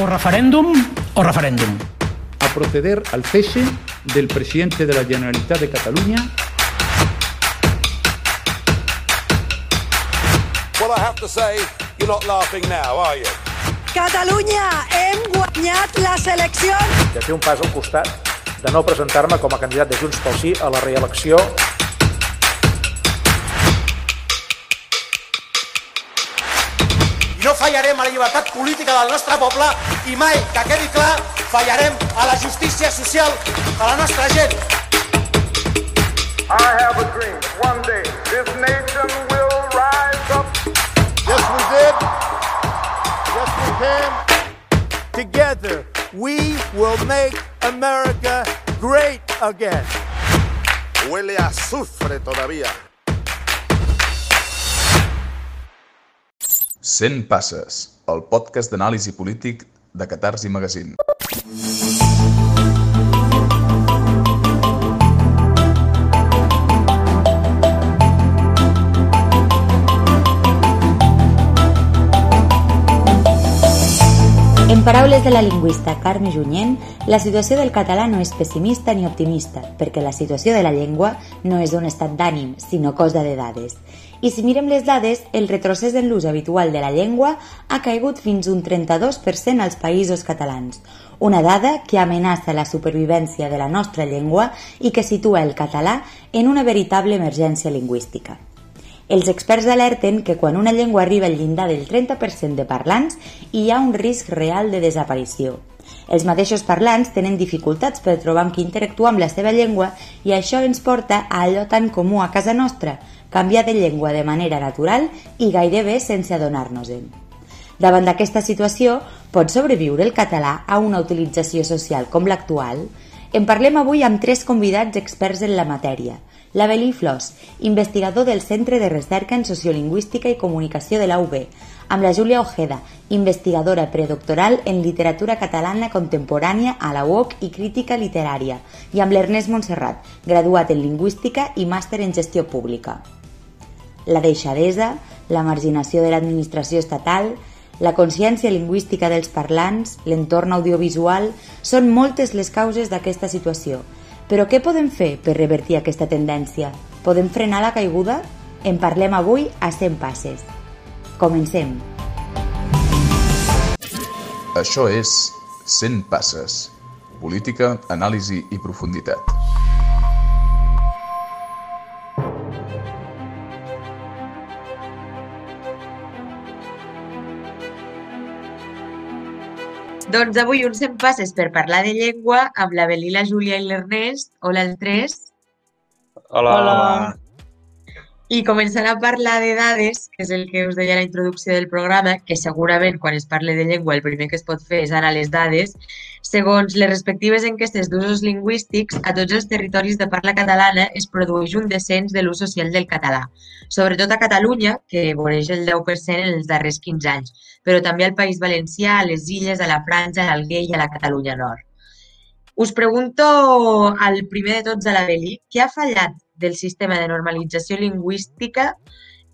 O referèndum o referèndum. A proceder al cese del presidente de la Generalitat de Catalunya Well, I have to say, you're not laughing now, are you? Catalunya, hem guanyat les eleccions! de fer un pas al costat, de no presentar-me com a candidat de Junts pel Sí a la reelecció fallarem a la llibertat política del nostre poble i mai, que quedi clar, fallarem a la justícia social de la nostra gent. I have a dream. One day, this nation will rise up. Yes, we did. Yes, we can. Together, we will make America great again. Huele a azufre todavía. 100 passes, el podcast d'anàlisi polític de Catarsi Magazine. Paraules de la lingüista Carme Junyent, la situació del català no és pessimista ni optimista, perquè la situació de la llengua no és un estat d'ànim, sinó cosa de dades. I si mirem les dades, el retrocés en l'ús habitual de la llengua ha caigut fins un 32% als països catalans, una dada que amenaça la supervivència de la nostra llengua i que situa el català en una veritable emergència lingüística. Els experts alerten que quan una llengua arriba al llindar del 30% de parlants hi ha un risc real de desaparició. Els mateixos parlants tenen dificultats per trobar amb qui interactuar amb la seva llengua i això ens porta a allò tan comú a casa nostra, canviar de llengua de manera natural i gairebé sense adonar-nos-en. Davant d'aquesta situació, pot sobreviure el català a una utilització social com l'actual? En parlem avui amb tres convidats experts en la matèria – L'Avelí Flors, investigador del Centre de Recerca en Sociolingüística i Comunicació de la UB, amb la Júlia Ojeda, investigadora predoctoral en literatura catalana contemporània a la UOC i crítica literària, i amb l'Ernest Montserrat, graduat en Lingüística i màster en Gestió Pública. La deixadesa, la marginació de l'administració estatal, la consciència lingüística dels parlants, l'entorn audiovisual, són moltes les causes d'aquesta situació – però què podem fer per revertir aquesta tendència? Podem frenar la caiguda? En parlem avui a 100 passes. Comencem. Això és 100 passes. Política, anàlisi i profunditat. Doncs avui uns 100 passes per parlar de llengua amb la Belí, la Júlia i l'Ernest. Hola els tres. Hola. Hola. I començant a parlar de dades, que és el que us deia a la introducció del programa, que segurament quan es parla de llengua el primer que es pot fer és anar a les dades, segons les respectives enquestes d'usos lingüístics, a tots els territoris de parla catalana es produeix un descens de l'ús social del català, sobretot a Catalunya, que voreix el 10% en els darrers 15 anys, però també al País Valencià, a les Illes, a la Franja, a l'Alguer i a la Catalunya Nord. Us pregunto al primer de tots, a la Beli, què ha fallat del sistema de normalització lingüística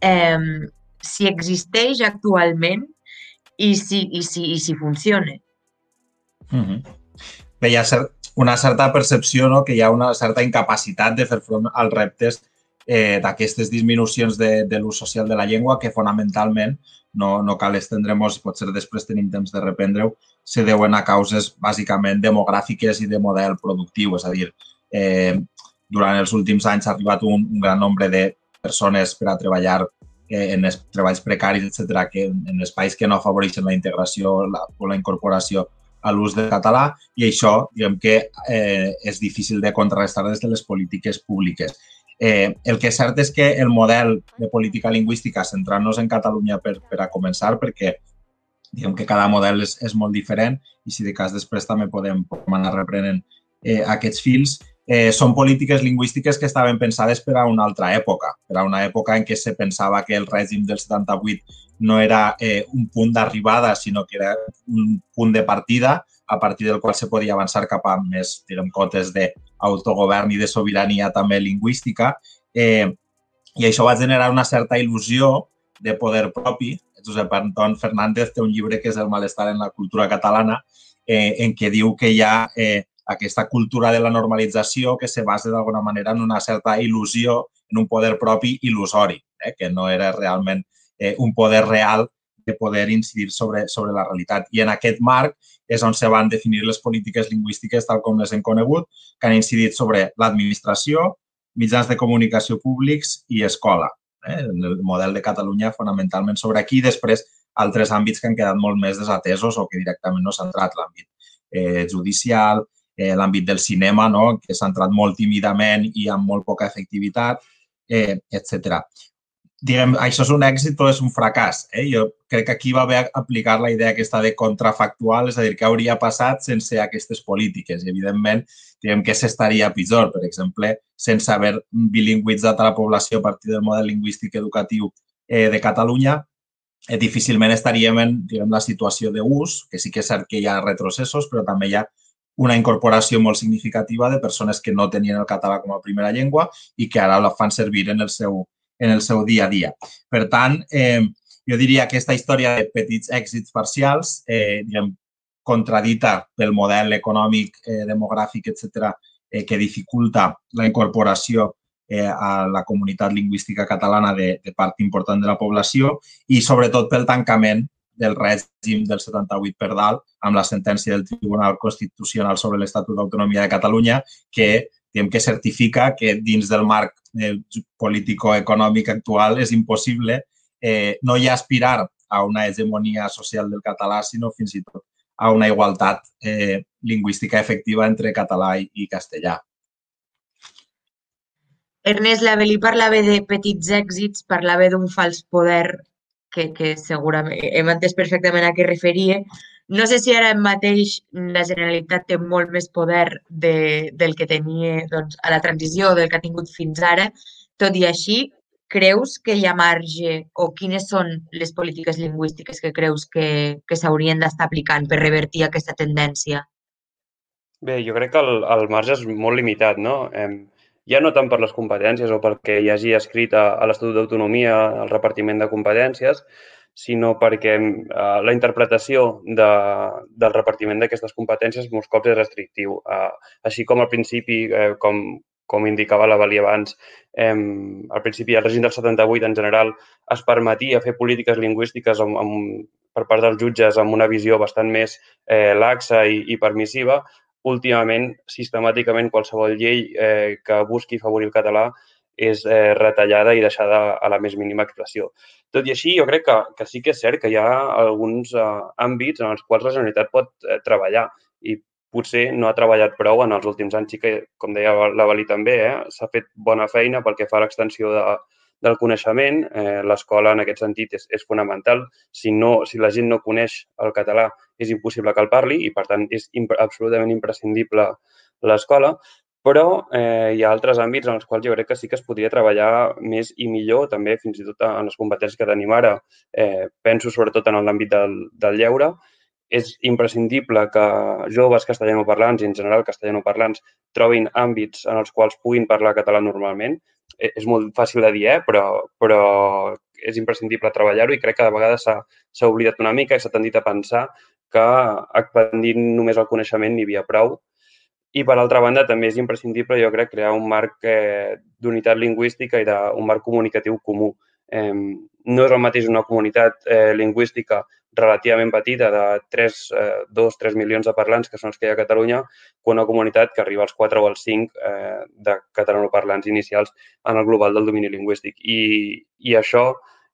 eh, si existeix actualment i si, i si, i si funciona. Mm -hmm. Bé, hi ha cert, una certa percepció no? que hi ha una certa incapacitat de fer front als reptes eh, d'aquestes disminucions de, de l'ús social de la llengua que fonamentalment, no, no cal estendre-nos, potser després tenim temps de reprendre-ho, se deuen a causes bàsicament demogràfiques i de model productiu, és a dir, eh, durant els últims anys ha arribat un, un gran nombre de persones per a treballar eh, en els treballs precaris, etc que en espais que no afavoreixen la integració la, o la incorporació a l'ús del català i això, diguem que eh, és difícil de contrarrestar des de les polítiques públiques. Eh, el que és cert és que el model de política lingüística, centrant-nos en Catalunya per, per a començar, perquè diguem que cada model és, és molt diferent i si de cas després també podem, podem anar reprenent eh, aquests fils, eh, són polítiques lingüístiques que estaven pensades per a una altra època, per a una època en què se pensava que el règim del 78 no era eh, un punt d'arribada, sinó que era un punt de partida a partir del qual se podia avançar cap a més, direm, cotes d'autogovern i de sobirania també lingüística. Eh, I això va generar una certa il·lusió de poder propi Josep Anton Fernández té un llibre que és El malestar en la cultura catalana, eh, en què diu que hi ha eh, aquesta cultura de la normalització que se basa d'alguna manera en una certa il·lusió, en un poder propi il·lusori, eh, que no era realment eh, un poder real de poder incidir sobre, sobre la realitat. I en aquest marc és on se van definir les polítiques lingüístiques tal com les hem conegut, que han incidit sobre l'administració, mitjans de comunicació públics i escola. Eh? El model de Catalunya fonamentalment sobre aquí. Després, altres àmbits que han quedat molt més desatesos o que directament no s'han entrat. L'àmbit eh, judicial, eh, l'àmbit del cinema, no? que s'ha entrat molt tímidament i amb molt poca efectivitat, eh, etc diguem, això és un èxit o és un fracàs. Eh? Jo crec que aquí va haver aplicar la idea aquesta de contrafactual, és a dir, què hauria passat sense aquestes polítiques. I, evidentment, diguem que s'estaria pitjor. Per exemple, sense haver bilingüitzat a la població a partir del model lingüístic educatiu eh, de Catalunya, eh, difícilment estaríem en diguem, la situació d'ús, que sí que és cert que hi ha retrocessos, però també hi ha una incorporació molt significativa de persones que no tenien el català com a primera llengua i que ara la fan servir en el seu, en el seu dia a dia. Per tant, eh, jo diria que aquesta història de petits èxits parcials, eh, diguem, contradita pel model econòmic, eh, demogràfic, etc., eh, que dificulta la incorporació eh, a la comunitat lingüística catalana de, de part important de la població i sobretot pel tancament del règim del 78 per dalt amb la sentència del Tribunal Constitucional sobre l'Estatut d'Autonomia de Catalunya que diguem que certifica que dins del marc eh, político-econòmic actual és impossible eh, no ja aspirar a una hegemonia social del català, sinó fins i tot a una igualtat eh, lingüística efectiva entre català i, castellà. Ernest Labelí parlava de petits èxits, parlava d'un fals poder que, que segurament hem entès perfectament a què referia, no sé si ara mateix la Generalitat té molt més poder de, del que tenia doncs, a la transició, del que ha tingut fins ara. Tot i així, creus que hi ha marge o quines són les polítiques lingüístiques que creus que, que s'haurien d'estar aplicant per revertir aquesta tendència? Bé, jo crec que el, el marge és molt limitat, no? Eh, ja no tant per les competències o perquè hi hagi escrit a, a l'Estatut d'Autonomia el repartiment de competències, sinó perquè eh, la interpretació de, del repartiment d'aquestes competències molts cops és restrictiu. Eh, així com al principi, eh, com, com indicava la Valia abans, eh, al principi el règim del 78 en general es permetia fer polítiques lingüístiques amb, amb, per part dels jutges amb una visió bastant més eh, laxa i, i permissiva, últimament, sistemàticament, qualsevol llei eh, que busqui favorir el català és eh, retallada i deixada a la més mínima expressió. Tot i així, jo crec que, que sí que és cert que hi ha alguns eh, àmbits en els quals la Generalitat pot eh, treballar i potser no ha treballat prou en els últims anys. Sí que, com deia la Valí també, eh, s'ha fet bona feina pel que fa a l'extensió de, del coneixement. Eh, L'escola, en aquest sentit, és, és fonamental. Si, no, si la gent no coneix el català, és impossible que el parli i, per tant, és imp absolutament imprescindible l'escola, però eh, hi ha altres àmbits en els quals jo crec que sí que es podria treballar més i millor, també fins i tot en les competències que tenim ara. Eh, penso sobretot en l'àmbit del, del lleure. És imprescindible que joves castellanoparlants i en general castellanoparlants trobin àmbits en els quals puguin parlar català normalment. Eh, és molt fàcil de dir, eh? però, però és imprescindible treballar-ho i crec que de vegades s'ha oblidat una mica i s'ha tendit a pensar que expandint només el coneixement n'hi havia prou i, per altra banda, també és imprescindible, jo crec, crear un marc eh, d'unitat lingüística i de, un marc comunicatiu comú. Eh, no és el mateix una comunitat eh, lingüística relativament petita de 3, eh, 2, 3 milions de parlants, que són els que hi ha a Catalunya, que una comunitat que arriba als 4 o als 5 eh, de catalanoparlants inicials en el global del domini lingüístic. I, i això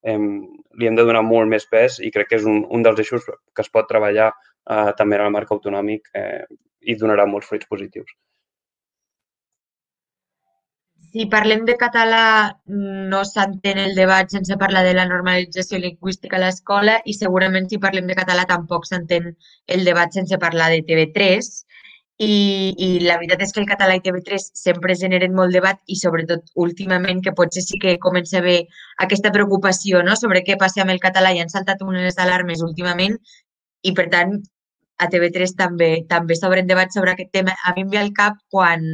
eh, li hem de donar molt més pes i crec que és un, un dels eixos que es pot treballar eh, també en el marc autonòmic eh, i donarà molts fruits positius. Si parlem de català, no s'entén el debat sense parlar de la normalització lingüística a l'escola i segurament si parlem de català tampoc s'entén el debat sense parlar de TV3 i, i la veritat és que el català i TV3 sempre generen molt debat i sobretot últimament que potser sí que comença a haver aquesta preocupació no? sobre què passa amb el català i han saltat unes alarmes últimament i per tant a TV3 també també s'obren debats sobre aquest tema. A mi em ve al cap quan,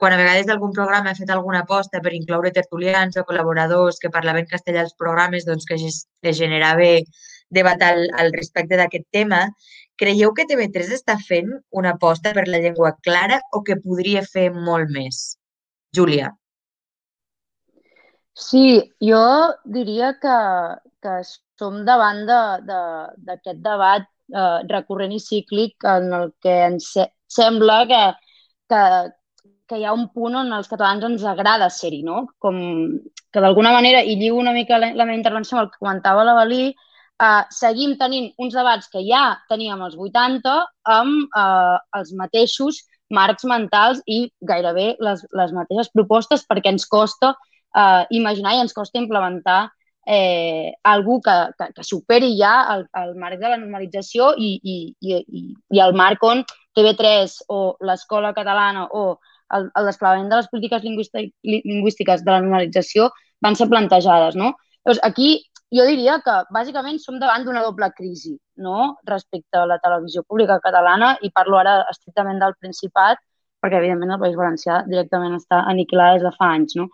quan a vegades algun programa ha fet alguna aposta per incloure tertulians o col·laboradors que parlaven castellà als programes, doncs que es generava debat al, al respecte d'aquest tema, creieu que TV3 està fent una aposta per la llengua clara o que podria fer molt més? Júlia. Sí, jo diria que, que som davant d'aquest de, de, debat eh, recurrent i cíclic en el que ens sembla que, que, que hi ha un punt on als catalans ens agrada ser-hi, no? Com que d'alguna manera, i lligo una mica la, la meva intervenció amb el que comentava la Balí, eh, seguim tenint uns debats que ja teníem als 80 amb eh, els mateixos marcs mentals i gairebé les, les mateixes propostes perquè ens costa eh, imaginar i ens costa implementar eh, algú que, que, que superi ja el, el marc de la normalització i, i, i, i el marc on TV3 o l'escola catalana o el, el desplegament de les polítiques lingüístiques de la normalització van ser plantejades. No? Llavors, aquí jo diria que bàsicament som davant d'una doble crisi no? respecte a la televisió pública catalana i parlo ara estrictament del Principat perquè evidentment el País Valencià directament està aniquilat des de fa anys. No?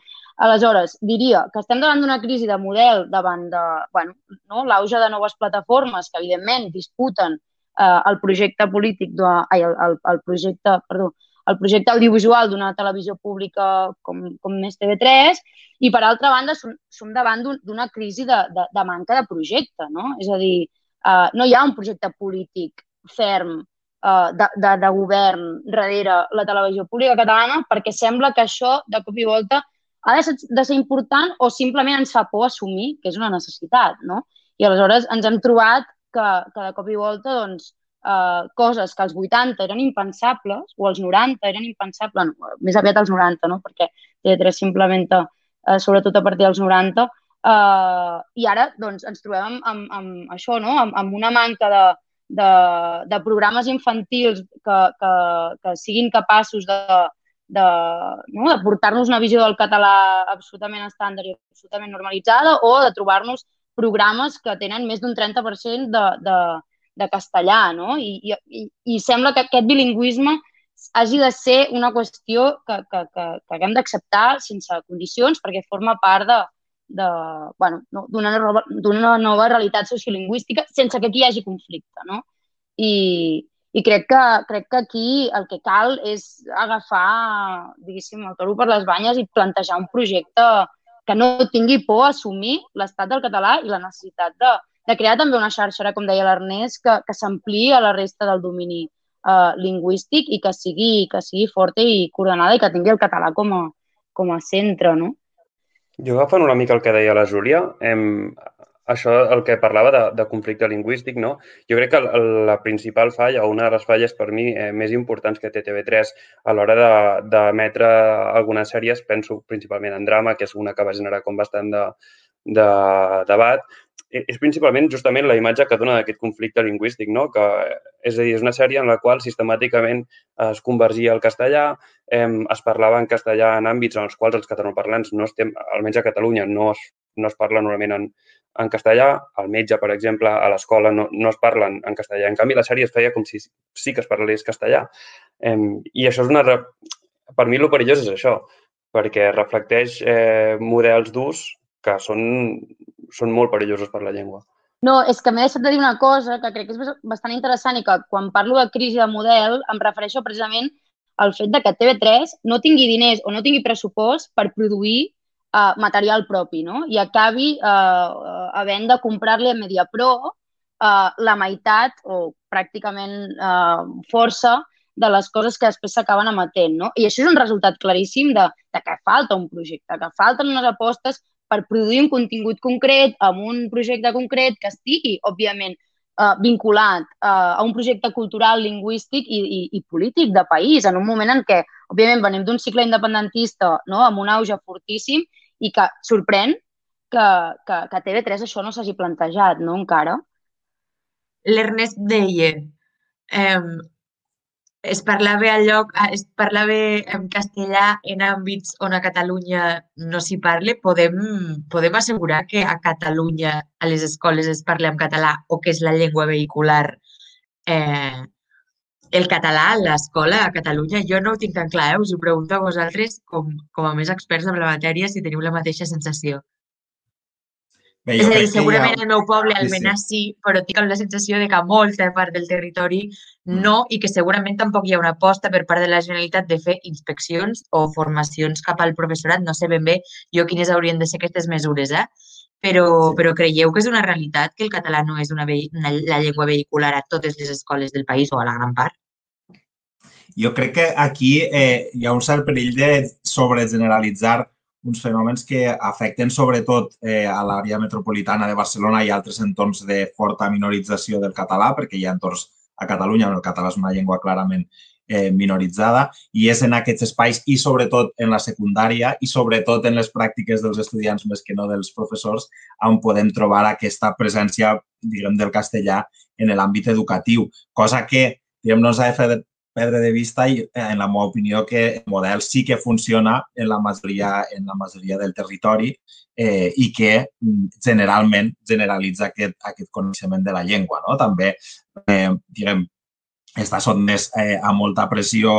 Aleshores, diria que estem davant d'una crisi de model davant de bueno, no? l'auge de noves plataformes que evidentment disputen eh, el projecte polític, de, ai, el, el, el projecte, perdó, el projecte audiovisual d'una televisió pública com, com més TV3 i, per altra banda, som, som davant d'una crisi de, de, de manca de projecte, no? És a dir, uh, no hi ha un projecte polític ferm uh, de, de, de govern darrere la televisió pública catalana perquè sembla que això, de cop i volta, ha de ser, de ser important o simplement ens fa por assumir que és una necessitat, no? I aleshores ens hem trobat que, que de cop i volta doncs, eh, coses que als 80 eren impensables, o als 90 eren impensables, no, més aviat als 90, no? perquè TV3 s'implementa eh, sobretot a partir dels 90, eh, i ara doncs, ens trobem amb, amb, amb això, no? amb, amb una manca de, de, de programes infantils que, que, que siguin capaços de, de, no? de portar-nos una visió del català absolutament estàndard i absolutament normalitzada o de trobar-nos programes que tenen més d'un 30% de, de, de castellà, no? I, i, i sembla que aquest bilingüisme hagi de ser una qüestió que, que, que, que haguem d'acceptar sense condicions perquè forma part de, de, bueno, d'una nova, nova realitat sociolingüística sense que aquí hi hagi conflicte, no? I, i crec que, crec que aquí el que cal és agafar, diguéssim, el toro per les banyes i plantejar un projecte que no tingui por a assumir l'estat del català i la necessitat de, de crear també una xarxa, ara, com deia l'Ernest, que, que s'ampliï a la resta del domini eh, lingüístic i que sigui, que sigui forta i coordenada i que tingui el català com a, com a centre, no? Jo agafant una mica el que deia la Júlia, em, això, el que parlava de, de conflicte lingüístic, no? Jo crec que el, la principal falla, o una de les falles per mi eh, més importants que té TV3 a l'hora d'emetre de, algunes sèries, penso principalment en drama, que és una que va generar com bastant de, de debat, és principalment justament la imatge que dona d'aquest conflicte lingüístic, no? que és a dir, és una sèrie en la qual sistemàticament es convergia el castellà, eh, es parlava en castellà en àmbits en els quals els catalanoparlants no estem, almenys a Catalunya, no es, no es parla normalment en, en castellà. El metge, per exemple, a l'escola no, no es parla en, en castellà. En canvi, la sèrie es feia com si sí que es parlés castellà. Eh, I això és una... Per mi el perillós és això, perquè reflecteix eh, models d'ús que són són molt perillosos per la llengua. No, és que m'he deixat de dir una cosa que crec que és bastant interessant i que quan parlo de crisi de model em refereixo precisament al fet de que TV3 no tingui diners o no tingui pressupost per produir uh, material propi no? i acabi uh, havent de comprar-li a MediaPro uh, la meitat o pràcticament uh, força de les coses que després s'acaben emetent. No? I això és un resultat claríssim de, de que falta un projecte, que falten unes apostes per produir un contingut concret amb un projecte concret que estigui, òbviament, eh, vinculat eh, a un projecte cultural, lingüístic i, i, i polític de país, en un moment en què, òbviament, venim d'un cicle independentista no, amb un auge fortíssim i que sorprèn que, que, que TV3 això no s'hagi plantejat no, encara. L'Ernest deia, eh, es parlava al lloc, es parlava en castellà en àmbits on a Catalunya no s'hi parle, podem, podem assegurar que a Catalunya a les escoles es parla en català o que és la llengua vehicular eh, el català a l'escola a Catalunya, jo no ho tinc tan clar, eh? us ho pregunto a vosaltres com, com a més experts en la matèria si teniu la mateixa sensació. Bé, és a dir, segurament ha- al meu poble, Sí, sí. almenys sí, però tinc la sensació de que molta part del territori Mm. no i que segurament tampoc hi ha una aposta per part de la Generalitat de fer inspeccions o formacions cap al professorat. No sé ben bé jo quines haurien de ser aquestes mesures, eh? Però, però creieu que és una realitat que el català no és una, una, la llengua vehicular a totes les escoles del país o a la gran part? Jo crec que aquí eh, hi ha un cert perill de sobregeneralitzar uns fenòmens que afecten sobretot eh, a l'àrea metropolitana de Barcelona i altres entorns de forta minorització del català, perquè hi ha entorns a Catalunya on el català és una llengua clarament eh, minoritzada i és en aquests espais i sobretot en la secundària i sobretot en les pràctiques dels estudiants més que no dels professors on podem trobar aquesta presència diguem, del castellà en l'àmbit educatiu, cosa que diguem, no s'ha de fer perdre de vista i, eh, en la meva opinió, que el model sí que funciona en la majoria, en la majoria del territori eh, i que mm, generalment generalitza aquest, aquest coneixement de la llengua. No? També, eh, diguem, està sotmès eh, a molta pressió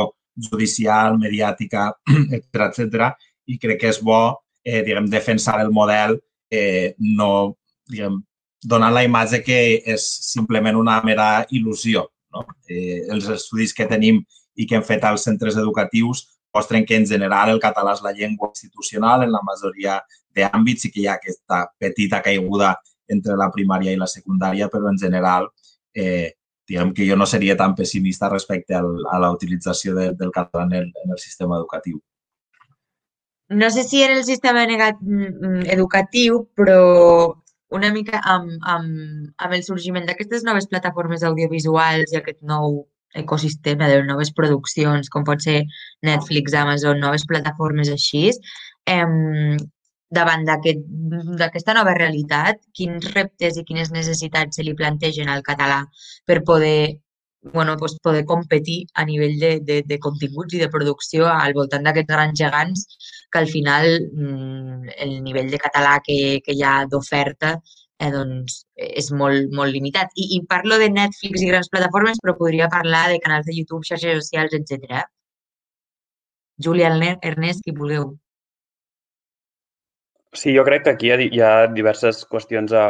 judicial, mediàtica, etc etc. i crec que és bo eh, diguem, defensar el model eh, no diguem, donant la imatge que és simplement una mera il·lusió. No? Eh, els estudis que tenim i que hem fet als centres educatius mostren que en general el català és la llengua institucional en la majoria d'àmbits i que hi ha aquesta petita caiguda entre la primària i la secundària, però en general eh, diguem que jo no seria tan pessimista respecte al, a la utilització de, del català en el, en el sistema educatiu. No sé si en el sistema negat, mm, educatiu, però una mica amb, amb, amb el sorgiment d'aquestes noves plataformes audiovisuals i aquest nou ecosistema de noves produccions, com pot ser Netflix, Amazon, noves plataformes així, em, davant d'aquest- d'aquesta nova realitat, quins reptes i quines necessitats se li plantegen al català per poder bueno, doncs poder competir a nivell de, de, de continguts i de producció al voltant d'aquests grans gegants que al final mm, el nivell de català que, que hi ha d'oferta eh, doncs, és molt, molt limitat. I, I parlo de Netflix i grans plataformes, però podria parlar de canals de YouTube, xarxes socials, etc. Júlia, Erne- Ernest, qui vulgueu. Sí, jo crec que aquí hi ha, hi ha diverses qüestions a,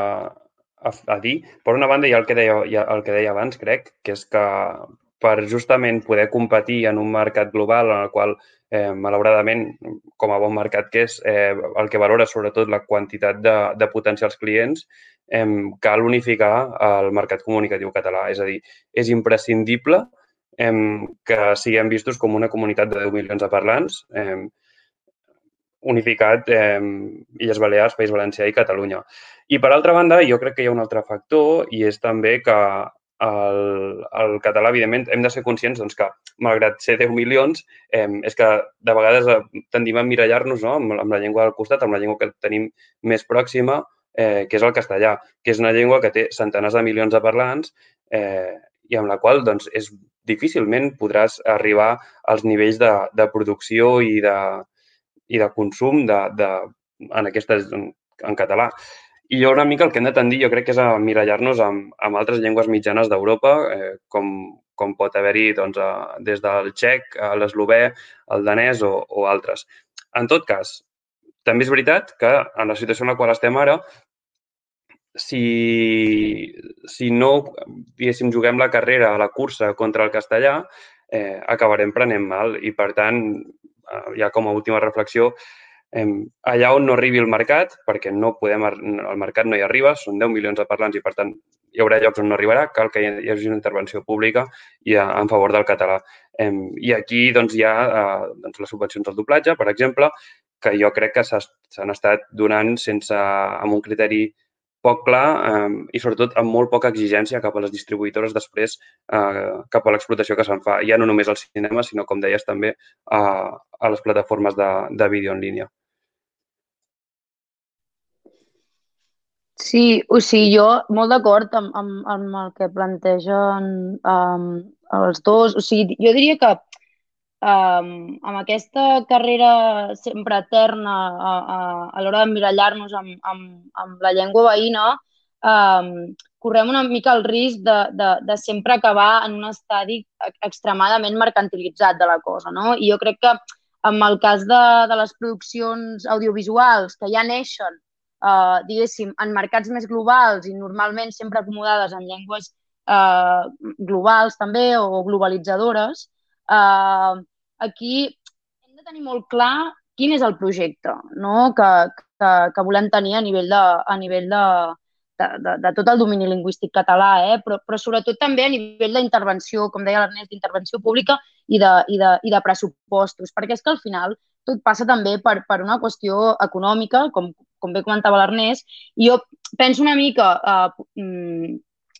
a, a dir. Per una banda, hi ha el que, deia, hi ha el que deia abans, crec, que és que per justament poder competir en un mercat global en el qual, eh, malauradament, com a bon mercat que és, eh, el que valora sobretot la quantitat de, de potencials clients, eh, cal unificar el mercat comunicatiu català. És a dir, és imprescindible eh, que siguem vistos com una comunitat de 10 milions de parlants, eh, unificat eh, Illes Balears, País Valencià i Catalunya. I per altra banda, jo crec que hi ha un altre factor i és també que el, el català, evidentment, hem de ser conscients doncs, que, malgrat ser 10 milions, eh, és que de vegades eh, tendim a mirallar-nos no? amb, amb la llengua del costat, amb la llengua que tenim més pròxima, eh, que és el castellà, que és una llengua que té centenars de milions de parlants eh, i amb la qual doncs, és difícilment podràs arribar als nivells de, de producció i de, i de consum de, de, en aquestes en, en català. I jo una mica el que hem de tendir, jo crec que és a mirallar-nos amb, amb altres llengües mitjanes d'Europa, eh, com, com pot haver-hi doncs, a, des del txec, a l'eslovè, el danès o, o altres. En tot cas, també és veritat que en la situació en la qual estem ara, si, si no, diguéssim, juguem la carrera la cursa contra el castellà, eh, acabarem prenent mal i, per tant, eh, ja com a última reflexió, eh, allà on no arribi el mercat, perquè no podem, el mercat no hi arriba, són 10 milions de parlants i, per tant, hi haurà llocs on no arribarà, cal que hi hagi una intervenció pública i a, en favor del català. Eh, I aquí doncs, hi ha eh, doncs, les subvencions al doblatge, per exemple, que jo crec que s'han estat donant sense, amb un criteri poc clar eh, i sobretot amb molt poca exigència cap a les distribuïdores després eh, cap a l'explotació que se'n fa, ja no només al cinema, sinó, com deies, també a, a les plataformes de, de vídeo en línia. Sí, o sigui, jo molt d'acord amb, amb, amb el que plantegen um, els dos. O sigui, jo diria que um, amb aquesta carrera sempre eterna a, a, a l'hora d'emmirallar-nos amb, amb, amb la llengua veïna, um, correm una mica el risc de, de, de sempre acabar en un estadi extremadament mercantilitzat de la cosa, no? I jo crec que en el cas de, de les produccions audiovisuals que ja neixen, eh, diguéssim, en mercats més globals i normalment sempre acomodades en llengües eh, globals també o globalitzadores, eh, aquí hem de tenir molt clar quin és el projecte no? que, que, que volem tenir a nivell de, a nivell de, de, de, de tot el domini lingüístic català, eh? però, però sobretot també a nivell d'intervenció, com deia l'Ernest, d'intervenció pública i de, i, de, i de pressupostos, perquè és que al final tot passa també per, per una qüestió econòmica, com, com bé comentava l'Ernest, i jo penso una mica eh,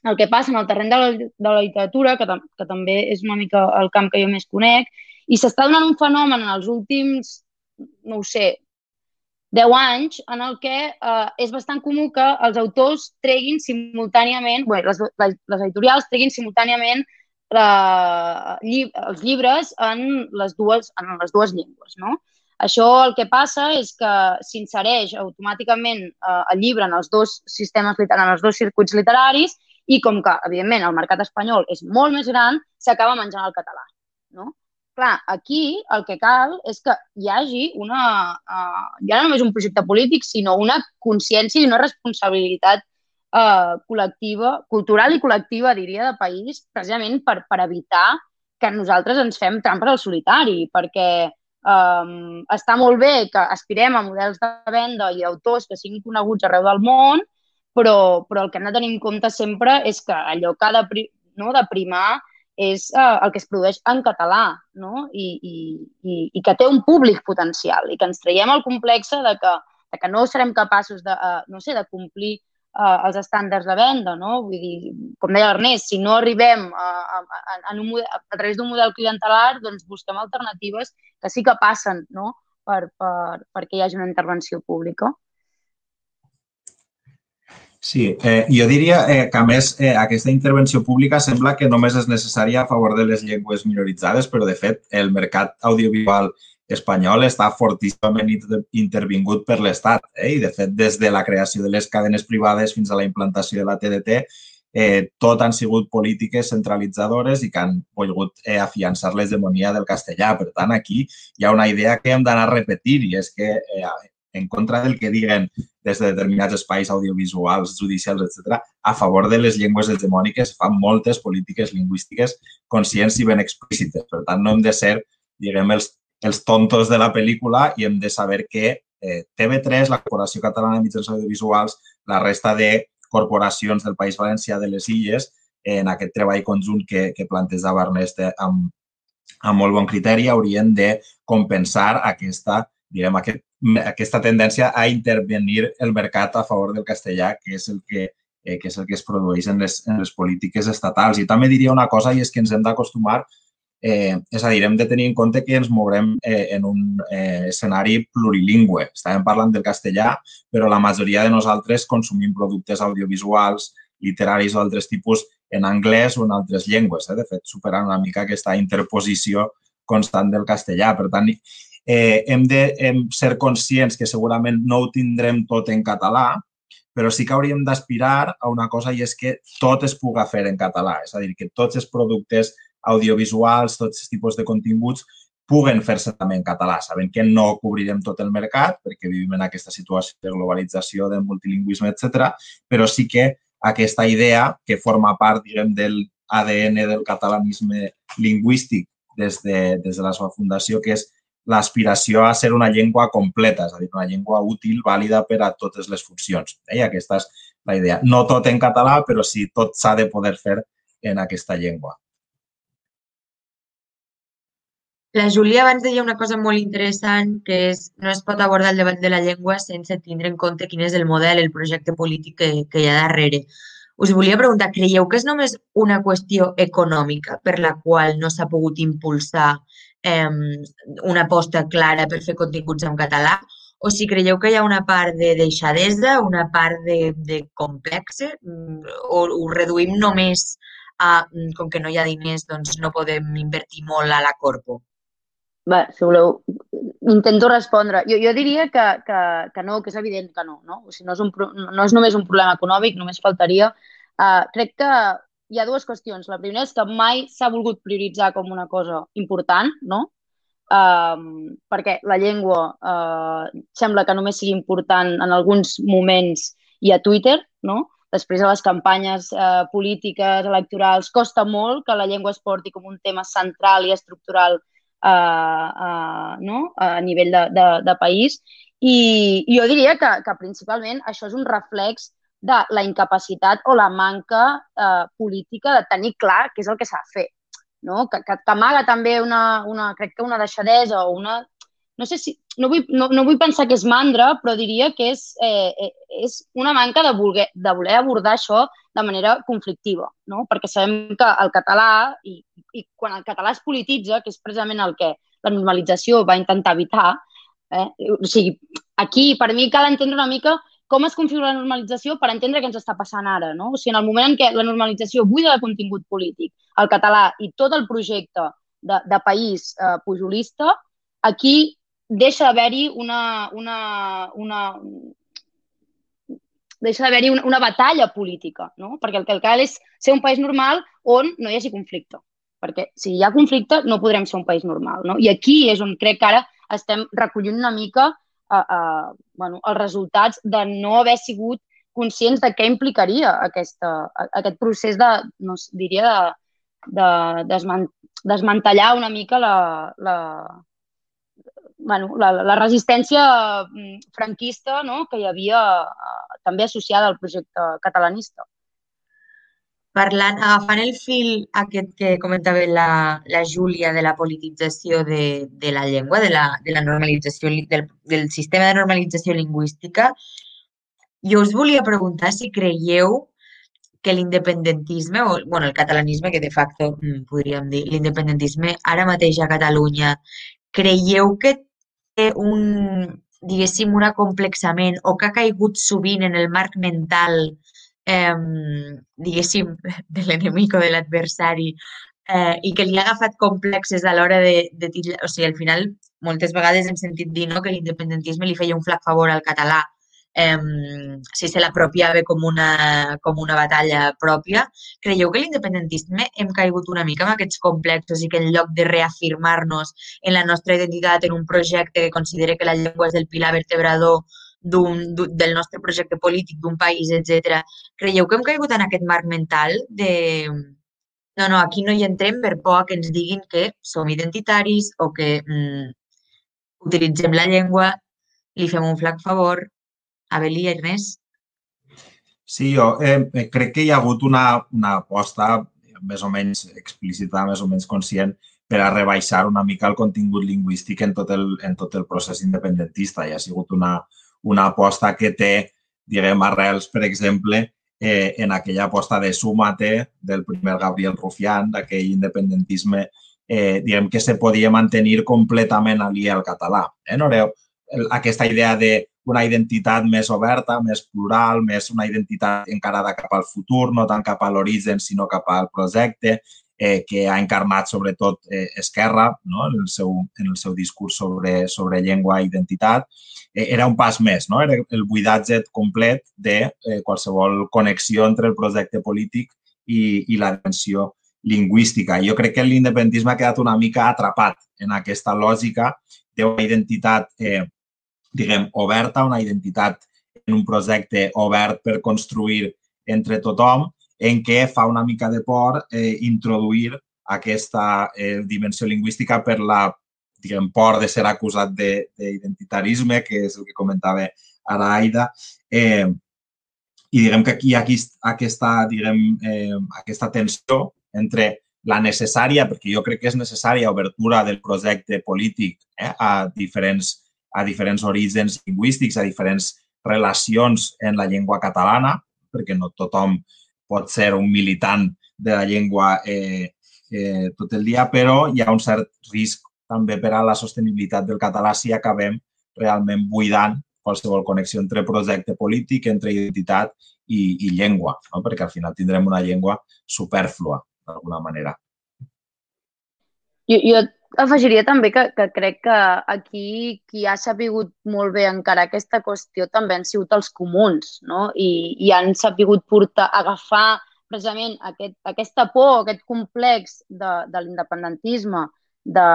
el que passa en el terreny de la, de la literatura, que, que també és una mica el camp que jo més conec, i s'està donant un fenomen en els últims, no ho sé, 10 anys en el que eh, és bastant comú que els autors treguin simultàniament, bé, les, les, les editorials treguin simultàniament eh, lli els llibres en les, dues, en les dues llengües. No? Això el que passa és que s'insereix automàticament eh, el llibre en els dos sistemes en els dos circuits literaris i com que, evidentment, el mercat espanyol és molt més gran, s'acaba menjant el català. No? Clar, aquí el que cal és que hi hagi una, uh, ja no només un projecte polític, sinó una consciència i una responsabilitat uh, col·lectiva, cultural i col·lectiva, diria, de país, precisament per, per evitar que nosaltres ens fem trampes al solitari, perquè um, està molt bé que aspirem a models de venda i autors que siguin coneguts arreu del món, però, però el que hem de tenir en compte sempre és que allò que ha de, no, de primar és eh, el que es produeix en català no? I, i, i, i que té un públic potencial i que ens traiem el complex de que, de que no serem capaços de, uh, no sé, de complir uh, els estàndards de venda. No? Vull dir, com deia l'Ernest, si no arribem a, a, a, a, un model, a través d'un model clientelar, doncs busquem alternatives que sí que passen no? per, per, perquè hi hagi una intervenció pública. Sí, eh, jo diria eh, que, a més, eh, aquesta intervenció pública sembla que només és necessària a favor de les llengües minoritzades, però, de fet, el mercat audiovisual espanyol està fortíssimament intervingut per l'Estat. Eh? I, de fet, des de la creació de les cadenes privades fins a la implantació de la TDT, eh, tot han sigut polítiques centralitzadores i que han volgut eh, afiançar l'hegemonia del castellà. Per tant, aquí hi ha una idea que hem d'anar a repetir i és que eh, en contra del que diguen des de determinats espais audiovisuals, judicials, etc., a favor de les llengües hegemòniques fan moltes polítiques lingüístiques conscients i ben explícites. Per tant, no hem de ser, diguem, els, els tontos de la pel·lícula i hem de saber que eh, TV3, la Corporació Catalana de Mitjans Audiovisuals, la resta de corporacions del País Valencià de les Illes, en aquest treball conjunt que, que plantejava Ernest amb, amb molt bon criteri, haurien de compensar aquesta, diguem, aquest aquesta tendència a intervenir el mercat a favor del castellà, que és el que, eh, que, és el que es produeix en les, en les polítiques estatals. I també diria una cosa, i és que ens hem d'acostumar, eh, és a dir, hem de tenir en compte que ens mourem eh, en un eh, escenari plurilingüe. Estàvem parlant del castellà, però la majoria de nosaltres consumim productes audiovisuals, literaris o altres tipus en anglès o en altres llengües. Eh? De fet, superant una mica aquesta interposició constant del castellà. Per tant, eh, hem de hem ser conscients que segurament no ho tindrem tot en català, però sí que hauríem d'aspirar a una cosa i és que tot es puga fer en català. És a dir, que tots els productes audiovisuals, tots els tipus de continguts puguen fer-se també en català, sabent que no cobrirem tot el mercat perquè vivim en aquesta situació de globalització, de multilingüisme, etc. però sí que aquesta idea que forma part, diguem, del ADN del catalanisme lingüístic des de, des de la seva fundació, que és l'aspiració a ser una llengua completa, és a dir, una llengua útil, vàlida per a totes les funcions. Eh? Aquesta és la idea. No tot en català, però sí tot s'ha de poder fer en aquesta llengua. La Júlia abans deia una cosa molt interessant, que és no es pot abordar el debat de la llengua sense tindre en compte quin és el model, el projecte polític que, que hi ha darrere. Us volia preguntar, creieu que és només una qüestió econòmica per la qual no s'ha pogut impulsar eh, una aposta clara per fer continguts en català o si creieu que hi ha una part de deixadesa, una part de, de complexe mm, o ho reduïm només a, mm, com que no hi ha diners, doncs no podem invertir molt a la corpo? Bé, si voleu, intento respondre. Jo, jo diria que, que, que no, que és evident que no. No, o sigui, no, és un, no és només un problema econòmic, només faltaria. Uh, crec que hi ha dues qüestions. La primera és que mai s'ha volgut prioritzar com una cosa important, no? Um, perquè la llengua uh, sembla que només sigui important en alguns moments i a Twitter, no? Després de les campanyes uh, polítiques, electorals, costa molt que la llengua es porti com un tema central i estructural uh, uh, no? a nivell de, de, de país. I, jo diria que, que principalment això és un reflex de la incapacitat o la manca eh, política de tenir clar què és el que s'ha de fer. No? Que, que, que amaga també una, una, crec que una deixadesa o una... No sé si... No vull, no, no vull pensar que és mandra, però diria que és, eh, eh, és una manca de voler, de voler abordar això de manera conflictiva, no? perquè sabem que el català, i, i quan el català es polititza, que és precisament el que la normalització va intentar evitar, eh? o sigui, aquí per mi cal entendre una mica com es configura la normalització per entendre què ens està passant ara. No? O sigui, en el moment en què la normalització buida de contingut polític, el català i tot el projecte de, de país eh, pujolista, aquí deixa d'haver-hi una, una, una, deixa d'haver-hi una, una batalla política, no? perquè el que cal és ser un país normal on no hi hagi conflicte. Perquè si hi ha conflicte no podrem ser un país normal. No? I aquí és on crec que ara estem recollint una mica a, a, bueno, els resultats de no haver sigut conscients de què implicaria aquesta, aquest procés de, no diria, de, de desman, desmantellar una mica la, la, bueno, la, la resistència mm, franquista no? que hi havia eh, també associada al projecte catalanista. Parlant, agafant el fil aquest que comentava la, la Júlia de la politització de, de la llengua, de la, de la normalització, del, del sistema de normalització lingüística, jo us volia preguntar si creieu que l'independentisme, o bueno, el catalanisme, que de facto mm, podríem dir, l'independentisme ara mateix a Catalunya, creieu que té un, diguéssim, un acomplexament o que ha caigut sovint en el marc mental diguéssim, de l'enemic o de l'adversari eh, i que li ha agafat complexes a l'hora de, de O sigui, al final, moltes vegades hem sentit dir no, que l'independentisme li feia un flac favor al català eh, si se l'apropiava com, una, com una batalla pròpia. Creieu que l'independentisme hem caigut una mica amb aquests complexos i que en lloc de reafirmar-nos en la nostra identitat en un projecte que considera que la llengua és el pilar vertebrador del nostre projecte polític, d'un país, etc. Creieu que hem caigut en aquest marc mental de no, no, aquí no hi entrem per por que ens diguin que som identitaris o que mm, utilitzem la llengua, li fem un flac favor. Abelí, Ernest? Sí, jo eh, crec que hi ha hagut una, una aposta més o menys explícita, més o menys conscient, per a rebaixar una mica el contingut lingüístic en tot el, en tot el procés independentista. Hi ha sigut una, una aposta que té, diguem, arrels, per exemple, eh, en aquella aposta de Súmate del primer Gabriel Rufián, d'aquell independentisme, eh, diguem, que se podia mantenir completament aliè al català. Eh? No veureu aquesta idea de una identitat més oberta, més plural, més una identitat encarada cap al futur, no tant cap a l'origen, sinó cap al projecte, eh, que ha encarnat sobretot eh, Esquerra no? en, el seu, en el seu discurs sobre, sobre llengua i identitat. Eh, era un pas més, no? era el buidatge complet de eh, qualsevol connexió entre el projecte polític i, i la dimensió lingüística. Jo crec que l'independentisme ha quedat una mica atrapat en aquesta lògica d'una identitat, eh, diguem, oberta, una identitat en un projecte obert per construir entre tothom, en què fa una mica de por eh, introduir aquesta eh, dimensió lingüística per la diguem, por de ser acusat d'identitarisme, que és el que comentava ara Aida. Eh, I diguem que aquí hi ha aquesta, diguem, eh, aquesta tensió entre la necessària, perquè jo crec que és necessària, obertura del projecte polític eh, a, diferents, a diferents orígens lingüístics, a diferents relacions en la llengua catalana, perquè no tothom pot ser un militant de la llengua eh, eh, tot el dia, però hi ha un cert risc també per a la sostenibilitat del català si acabem realment buidant qualsevol connexió entre projecte polític, entre identitat i, i llengua, no? perquè al final tindrem una llengua superflua, d'alguna manera. Jo, jo afegiria també que, que crec que aquí qui ha sapigut molt bé encara aquesta qüestió també han sigut els comuns, no? I, i han sapigut portar, agafar precisament aquest, aquesta por, aquest complex de, de l'independentisme, de,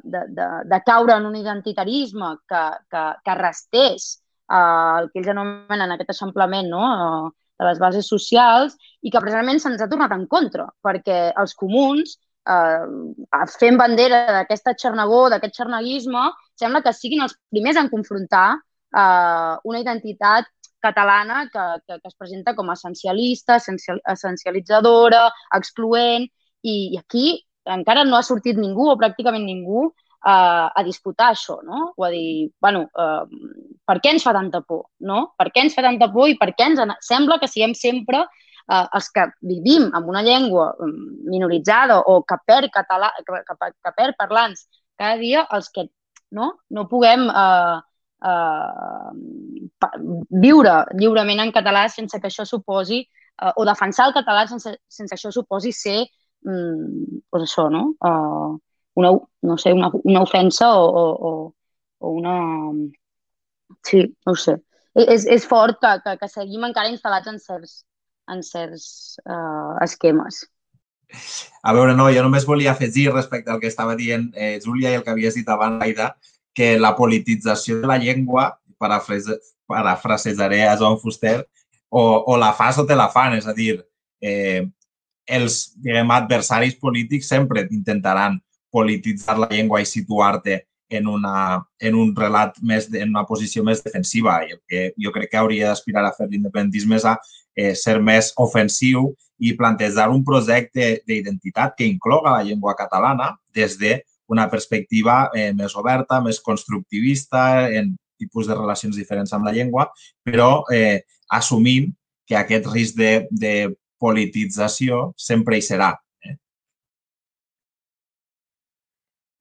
de, de, de caure en un identitarisme que, que, que restés eh, el que ells anomenen aquest eixamplament no? Eh, de les bases socials i que precisament se'ns ha tornat en contra, perquè els comuns, eh, fent bandera d'aquesta xernagó, d'aquest xernaguisme, sembla que siguin els primers en confrontar eh, una identitat catalana que, que, que es presenta com a essencialista, essencial, essencialitzadora, excloent, i, i aquí encara no ha sortit ningú o pràcticament ningú uh, a disputar això, no? O a dir, bueno, uh, per què ens fa tanta por, no? Per què ens fa tanta por i per què ens sembla que siguem sempre uh, els que vivim amb una llengua minoritzada o que perd, català, que, que, perd parlants cada dia, els que no, no puguem uh, uh, viure lliurement en català sense que això suposi, uh, o defensar el català sense, sense que això suposi ser, um, pues això, no? Uh, una, no sé, una, una ofensa o, o, o una... Sí, no sé. És, és fort que, que, que seguim encara instal·lats en certs, en certs uh, esquemes. A veure, no, jo només volia afegir respecte al que estava dient eh, Júlia i el que havies dit abans, Aida, que la politització de la llengua, parafrasejaré a Joan Fuster, o, o la fas o te la fan, és a dir, eh, els diguem, adversaris polítics sempre intentaran polititzar la llengua i situar-te en, una, en un relat més, en una posició més defensiva. I el que jo crec que hauria d'aspirar a fer l'independentisme és a eh, ser més ofensiu i plantejar un projecte d'identitat que incloga la llengua catalana des de una perspectiva eh, més oberta, més constructivista, en tipus de relacions diferents amb la llengua, però eh, assumint que aquest risc de, de politització sempre hi serà. Eh?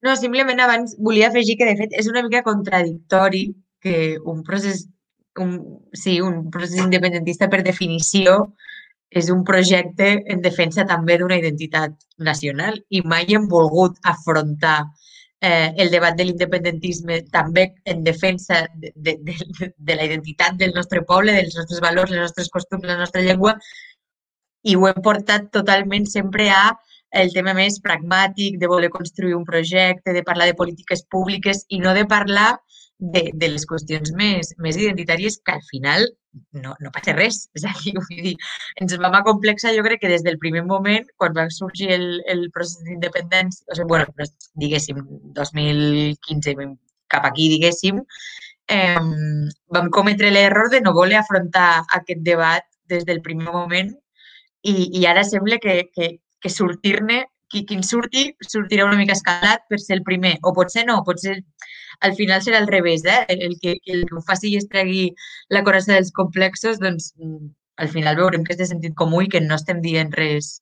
No, simplement abans volia afegir que, de fet, és una mica contradictori que un procés, un, sí, un procés independentista per definició és un projecte en defensa també d'una identitat nacional i mai hem volgut afrontar eh, el debat de l'independentisme també en defensa de, de, de, de la identitat del nostre poble, dels nostres valors, les nostres costums, la nostra llengua i ho hem portat totalment sempre a el tema més pragmàtic de voler construir un projecte, de parlar de polítiques públiques i no de parlar de, de les qüestions més, més identitàries que al final no, no passa res. És a dir, vull dir, ens vam acomplexar, jo crec que des del primer moment, quan va sorgir el, el procés d'independència, o sigui, bueno, diguéssim, 2015 cap aquí, diguéssim, eh, vam cometre l'error de no voler afrontar aquest debat des del primer moment i, i ara sembla que, que, que sortir-ne, qui, qui en surti, sortirà una mica escalat per ser el primer. O potser no, potser al final serà al revés, eh? El que, el que ho faci i es tregui la coraça dels complexos, doncs mm, al final veurem que és de sentit comú i que no estem dient res,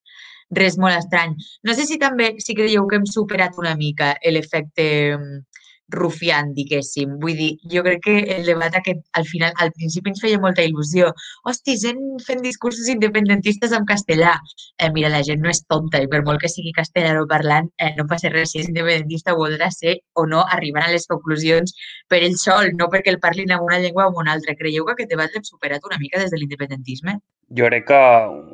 res molt estrany. No sé si també si creieu que hem superat una mica l'efecte mm, rufiant, diguéssim. Vull dir, jo crec que el debat aquest, al final, al principi ens feia molta il·lusió. Hosti, gent fent discursos independentistes en castellà. Eh, mira, la gent no és tonta i per molt que sigui castellà o parlant, eh, no passa res si és independentista o voldrà ser o no arribar a les conclusions per ell sol, no perquè el parlin en una llengua o en una altra. Creieu que aquest debat l'hem superat una mica des de l'independentisme? Jo crec que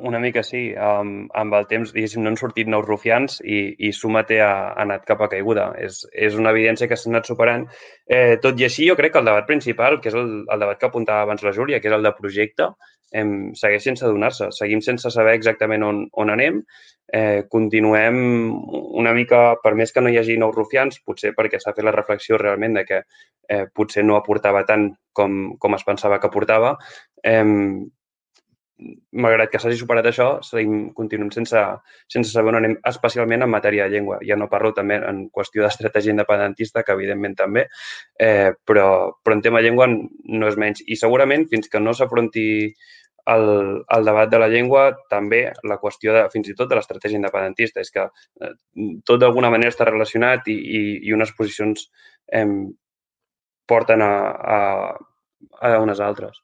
una mica sí. Um, amb el temps, diguéssim, no han sortit nous rufians i, i Sumate ha, ha anat cap a caiguda. És, és una evidència que s'ha anat superant. Eh, tot i així, jo crec que el debat principal, que és el, el debat que apuntava abans la Júlia, que és el de projecte, em, segueix sense adonar-se. Seguim sense saber exactament on, on anem. Eh, continuem una mica, per més que no hi hagi nous rufians, potser perquè s'ha fet la reflexió realment de que eh, potser no aportava tant com, com es pensava que aportava, eh, malgrat que s'hagi superat això, seguim, continuem sense, sense saber on anem, especialment en matèria de llengua. Ja no parlo també en qüestió d'estratègia independentista, que evidentment també, eh, però, però en tema llengua no és menys. I segurament, fins que no s'afronti el, el debat de la llengua, també la qüestió de, fins i tot de l'estratègia independentista. És que eh, tot d'alguna manera està relacionat i, i, i unes posicions eh, porten a, a, a unes altres.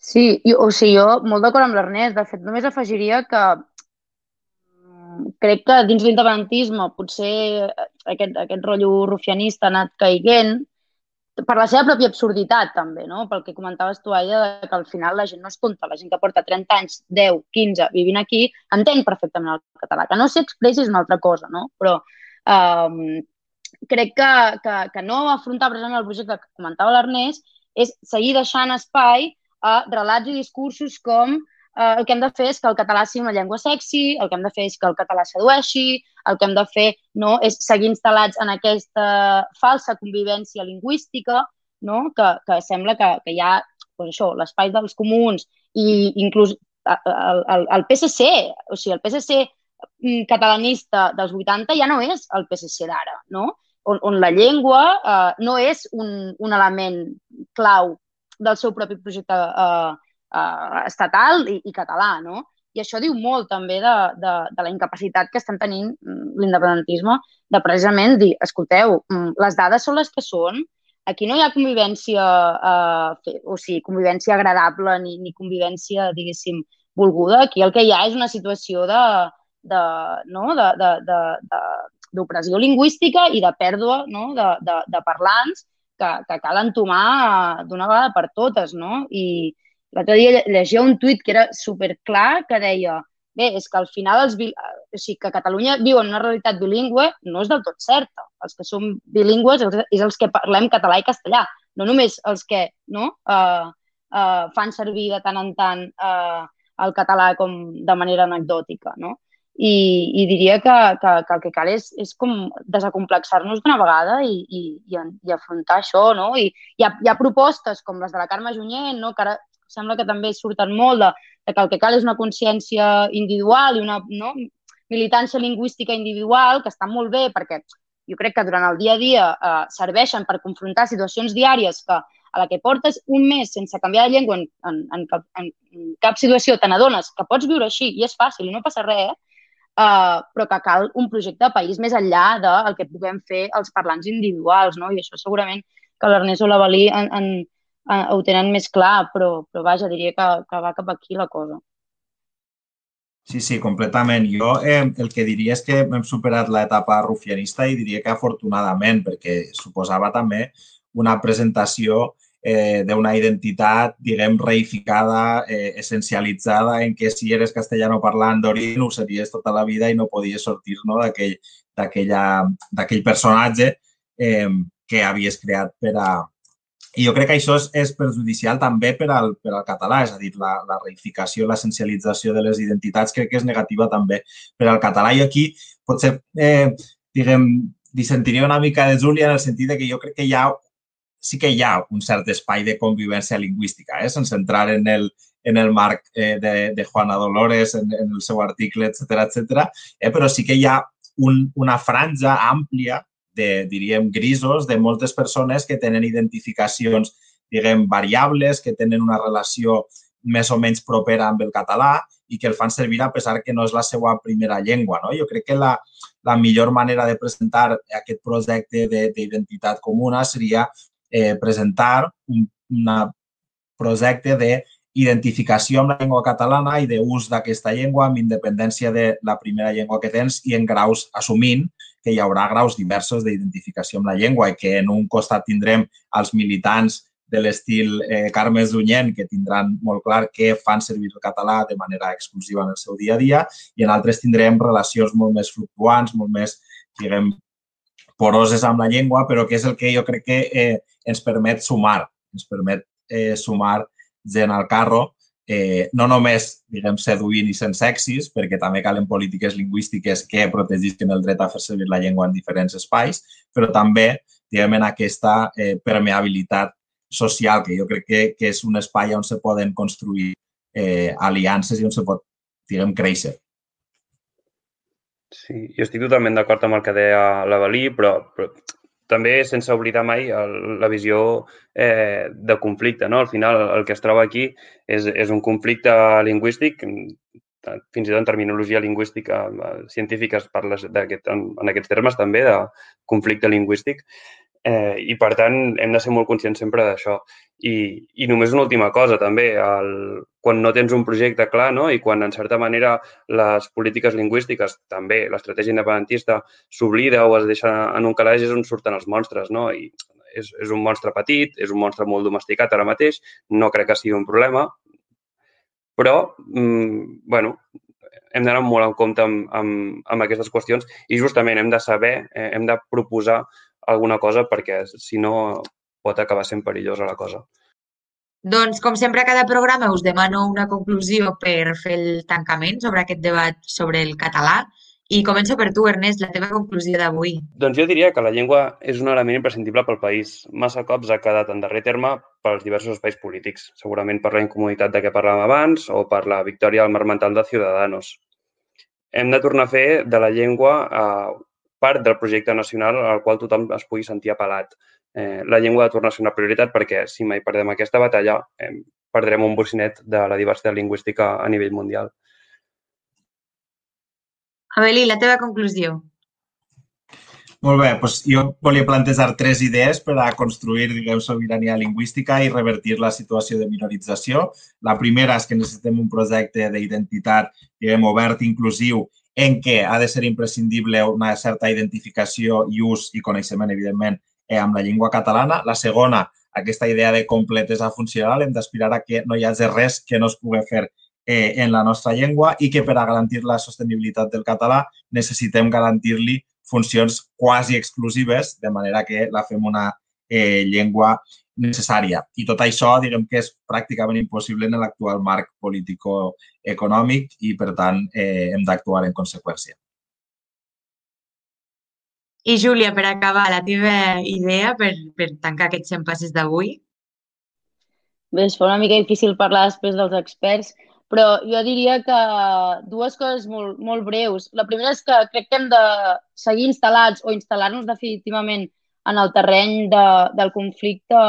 Sí, jo, o sigui, jo molt d'acord amb l'Ernest. De fet, només afegiria que mm, crec que dins l'independentisme potser aquest, aquest rotllo rufianista ha anat caiguent, per la seva pròpia absurditat, també, no? Pel que comentaves tu, Aida, que al final la gent no és tonta, la gent que porta 30 anys, 10, 15, vivint aquí, entén perfectament el català. Que no s'expressi és una altra cosa, no? Però um, crec que, que, que no afrontar precisament el projecte que comentava l'Ernest és seguir deixant espai a relats i discursos com eh, el que hem de fer és que el català sigui una llengua sexy, el que hem de fer és que el català sedueixi, el que hem de fer no, és seguir instal·lats en aquesta falsa convivència lingüística, no? que, que sembla que, que hi ha pues això, l'espai dels comuns i inclús el, el, el PSC, o sigui, el PSC mm, catalanista dels 80 ja no és el PSC d'ara, no? On, on la llengua eh, no és un, un element clau del seu propi projecte eh, eh, estatal i, i català, no? I això diu molt també de, de, de la incapacitat que estan tenint mm, l'independentisme de precisament dir, escolteu, mm, les dades són les que són, aquí no hi ha convivència, eh, o sigui, convivència agradable ni, ni convivència, diguéssim, volguda. Aquí el que hi ha és una situació de, de, no? de, de, de, de, d'opressió lingüística i de pèrdua no? de, de, de parlants que, que cal entomar d'una vegada per totes. No? I, L'altre dia llegia un tuit que era superclar que deia bé, és que al final els, o sigui, que Catalunya viu en una realitat bilingüe no és del tot certa. Els que som bilingües és els que parlem català i castellà, no només els que no, uh, uh, fan servir de tant en tant uh, el català com de manera anecdòtica. No? I, i diria que, que, que el que cal és, és com desacomplexar-nos d'una vegada i, i, i, i afrontar això, no? I hi ha, hi ha propostes com les de la Carme Junyent, no? que ara sembla que també surten molt de, de que el que cal és una consciència individual i una no, militància lingüística individual, que està molt bé perquè jo crec que durant el dia a dia eh, serveixen per confrontar situacions diàries que a la que portes un mes sense canviar de llengua en, en, en, cap, en, cap situació te n'adones que pots viure així i és fàcil i no passa res, eh, però que cal un projecte de país més enllà del que puguem fer els parlants individuals, no? I això segurament que l'Ernest o la Valí en, en, eh, ho tenen més clar, però, però vaja, diria que, que va cap aquí la cosa. Sí, sí, completament. Jo eh, el que diria és que hem superat l'etapa rufianista i diria que afortunadament, perquè suposava també una presentació eh, d'una identitat, diguem, reificada, eh, essencialitzada, en què si eres castellano parlant d'orient ho series tota la vida i no podies sortir no, d'aquell personatge eh, que havies creat per a, i jo crec que això és, és perjudicial també per al, per al català, és a dir, la, la reificació, l'essencialització de les identitats crec que és negativa també per al català. I aquí potser, eh, diguem, dissentiria una mica de Júlia en el sentit de que jo crec que hi ha, sí que hi ha un cert espai de convivència lingüística, eh, sense entrar en el, en el marc eh, de, de Juana Dolores, en, en el seu article, etc etc. Eh, però sí que hi ha un, una franja àmplia de, diríem, grisos de moltes persones que tenen identificacions, diguem, variables, que tenen una relació més o menys propera amb el català i que el fan servir a pesar que no és la seva primera llengua. No? Jo crec que la, la millor manera de presentar aquest projecte d'identitat comuna seria eh, presentar un una projecte d'identificació amb la llengua catalana i d'ús d'aquesta llengua amb independència de la primera llengua que tens i en graus assumint que hi haurà graus diversos d'identificació amb la llengua i que en un costat tindrem els militants de l'estil eh, Carme Zunyent, que tindran molt clar que fan servir el català de manera exclusiva en el seu dia a dia, i en altres tindrem relacions molt més fluctuants, molt més, diguem, poroses amb la llengua, però que és el que jo crec que eh, ens permet sumar, ens permet eh, sumar gent al carro eh, no només, diguem, seduint i sent sexis, perquè també calen polítiques lingüístiques que protegisquen el dret a fer servir la llengua en diferents espais, però també, diguem, en aquesta eh, permeabilitat social, que jo crec que, que és un espai on se poden construir eh, aliances i on se pot, diguem, créixer. Sí, jo estic totalment d'acord amb el que deia la Valí, però, però també sense oblidar mai el, la visió eh, de conflicte. No? Al final, el que es troba aquí és, és un conflicte lingüístic, fins i tot en terminologia lingüística eh, científica es parla en, en aquests termes també de conflicte lingüístic, Eh, I, per tant, hem de ser molt conscients sempre d'això. I, I només una última cosa, també, el, quan no tens un projecte clar no? i quan, en certa manera, les polítiques lingüístiques, també l'estratègia independentista, s'oblida o es deixa en un calaix és on surten els monstres. No? I és, és un monstre petit, és un monstre molt domesticat ara mateix, no crec que sigui un problema, però, mm, bueno, hem d'anar molt en compte amb, amb, amb aquestes qüestions i justament hem de saber, eh, hem de proposar alguna cosa perquè si no pot acabar sent perillosa la cosa. Doncs, com sempre, a cada programa us demano una conclusió per fer el tancament sobre aquest debat sobre el català. I començo per tu, Ernest, la teva conclusió d'avui. Doncs jo diria que la llengua és un element imprescindible pel país. Massa cops ha quedat en darrer terme pels diversos espais polítics, segurament per la incomoditat de què parlàvem abans o per la victòria al mar mental de Ciudadanos. Hem de tornar a fer de la llengua eh, part del projecte nacional al qual tothom es pugui sentir apel·lat eh, la llengua ha de tornar a ser una prioritat perquè si mai perdem aquesta batalla eh, perdrem un bocinet de la diversitat lingüística a nivell mundial. Avelí, la teva conclusió. Molt bé, doncs jo volia plantejar tres idees per a construir, diguem, sobirania lingüística i revertir la situació de minorització. La primera és que necessitem un projecte d'identitat, diguem, obert, inclusiu, en què ha de ser imprescindible una certa identificació i ús i coneixement, evidentment, eh, amb la llengua catalana. La segona, aquesta idea de completesa funcional, hem d'aspirar a que no hi hagi res que no es pugui fer eh, en la nostra llengua i que per a garantir la sostenibilitat del català necessitem garantir-li funcions quasi exclusives, de manera que la fem una eh, llengua necessària. I tot això, diguem que és pràcticament impossible en l'actual marc político-econòmic i, per tant, eh, hem d'actuar en conseqüència. I Júlia, per acabar, la teva idea per, per tancar aquests 100 passes d'avui? Bé, es fa una mica difícil parlar després dels experts, però jo diria que dues coses molt, molt breus. La primera és que crec que hem de seguir instal·lats o instal·lar-nos definitivament en el terreny de, del conflicte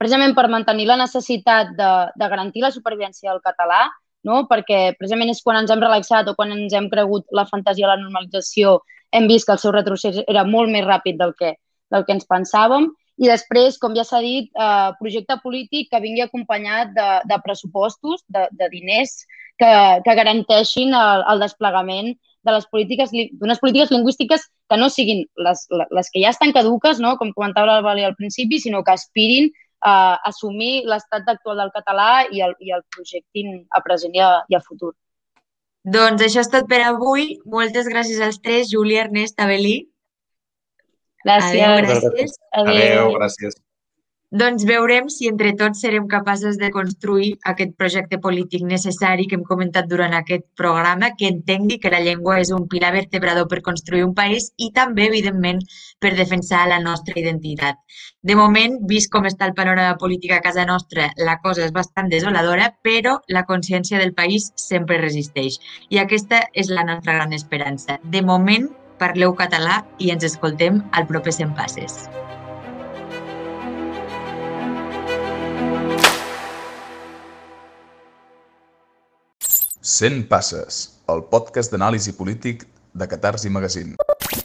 precisament per mantenir la necessitat de, de garantir la supervivència del català, no? perquè precisament és quan ens hem relaxat o quan ens hem cregut la fantasia de la normalització hem vist que el seu retrocés era molt més ràpid del que, del que ens pensàvem. I després, com ja s'ha dit, eh, projecte polític que vingui acompanyat de, de pressupostos, de, de diners que, que garanteixin el, el desplegament de les polítiques, d'unes polítiques lingüístiques que no siguin les, les que ja estan caduques, no? com comentava el Vali al principi, sinó que aspirin a assumir l'estat actual del català i el, i el projectin a present i a, i a futur. Doncs això és tot per avui. Moltes gràcies als tres, Júlia, Ernest, Avelí. Gràcies. Adéu, gràcies. Adéu. Adéu, gràcies. Doncs veurem si entre tots serem capaços de construir aquest projecte polític necessari que hem comentat durant aquest programa, que entengui que la llengua és un pilar vertebrador per construir un país i també, evidentment, per defensar la nostra identitat. De moment, vist com està el panorama polític a casa nostra, la cosa és bastant desoladora, però la consciència del país sempre resisteix. I aquesta és la nostra gran esperança. De moment, parleu català i ens escoltem al proper 100 passes. 100 passes, el podcast d'anàlisi polític de Catarsi Magazine.